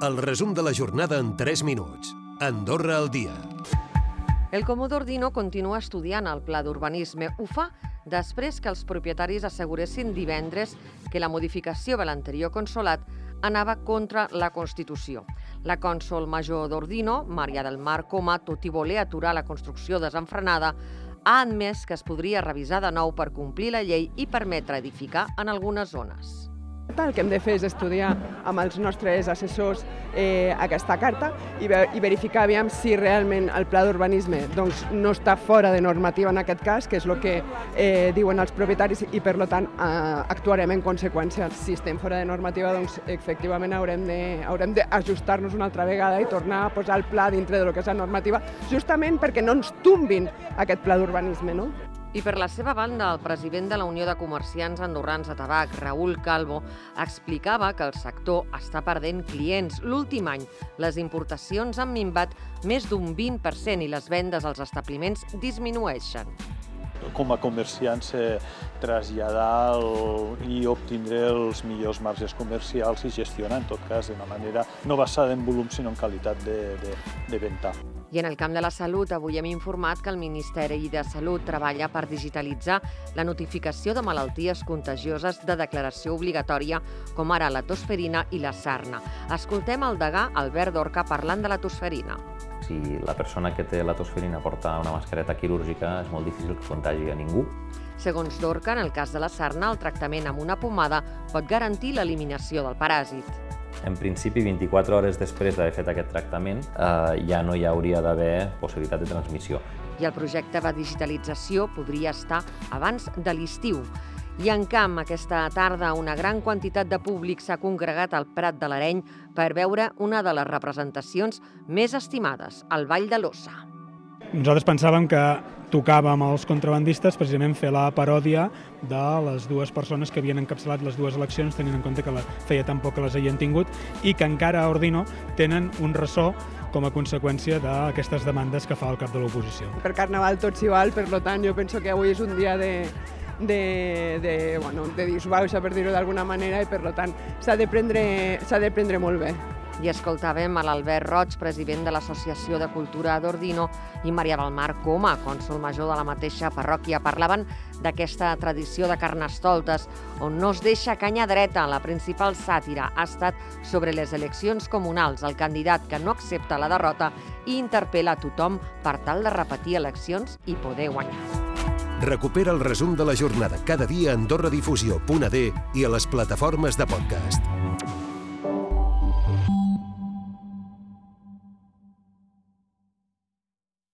El resum de la jornada en 3 minuts. Andorra al dia. El Comú d'Ordino continua estudiant el pla d'urbanisme. Ho fa després que els propietaris asseguressin divendres que la modificació de l'anterior consolat anava contra la Constitució. La cònsol major d'Ordino, Maria del Mar Coma, tot i voler aturar la construcció desenfrenada, ha admès que es podria revisar de nou per complir la llei i permetre edificar en algunes zones. El que hem de fer és estudiar amb els nostres assessors eh, aquesta carta i, ver i verificar aviam si realment el pla d'urbanisme doncs, no està fora de normativa en aquest cas, que és el que eh, diuen els propietaris i per tant eh, actuarem en conseqüència. Si estem fora de normativa, doncs efectivament haurem d'ajustar-nos una altra vegada i tornar a posar el pla dintre de lo que és la normativa, justament perquè no ens tombin aquest pla d'urbanisme. No? I per la seva banda, el president de la Unió de Comerciants Andorrans de Tabac, Raül Calvo, explicava que el sector està perdent clients. L'últim any, les importacions han minvat més d'un 20% i les vendes als establiments disminueixen com a comerciant ser traslladar el, i obtindre els millors marges comercials i gestionar, en tot cas, d'una manera no basada en volum, sinó en qualitat de, de, de venda. I en el camp de la salut, avui hem informat que el Ministeri de Salut treballa per digitalitzar la notificació de malalties contagioses de declaració obligatòria, com ara la tosferina i la sarna. Escoltem el degà Albert Dorca parlant de la tosferina. Si la persona que té la tosferina porta una mascareta quirúrgica, és molt difícil que contagi a ningú. Segons Dorca, en el cas de la sarna, el tractament amb una pomada pot garantir l'eliminació del paràsit. En principi, 24 hores després d'haver fet aquest tractament, eh, ja no hi hauria d'haver possibilitat de transmissió. I el projecte de digitalització podria estar abans de l'estiu. I en camp, aquesta tarda, una gran quantitat de públic s'ha congregat al Prat de l'Areny per veure una de les representacions més estimades, el Ball de l'Ossa. Nosaltres pensàvem que tocava amb els contrabandistes precisament fer la paròdia de les dues persones que havien encapçalat les dues eleccions, tenint en compte que la, feia tan poc que les havien tingut i que encara a Ordino tenen un ressò com a conseqüència d'aquestes demandes que fa el cap de l'oposició. Per Carnaval tots igual, per tant jo penso que avui és un dia de, de, de, bueno, de disbauxa, per dir-ho d'alguna manera, i per tant s'ha de, prendre, de prendre molt bé. I escoltàvem a l'Albert Roig, president de l'Associació de Cultura d'Ordino, i Maria del Mar Coma, cònsul major de la mateixa parròquia. Parlaven d'aquesta tradició de carnestoltes, on no es deixa canya dreta. La principal sàtira ha estat sobre les eleccions comunals, el candidat que no accepta la derrota i interpel·la tothom per tal de repetir eleccions i poder guanyar. Recupera el resum de la jornada cada dia a AndorraDifusió.d i a les plataformes de podcast.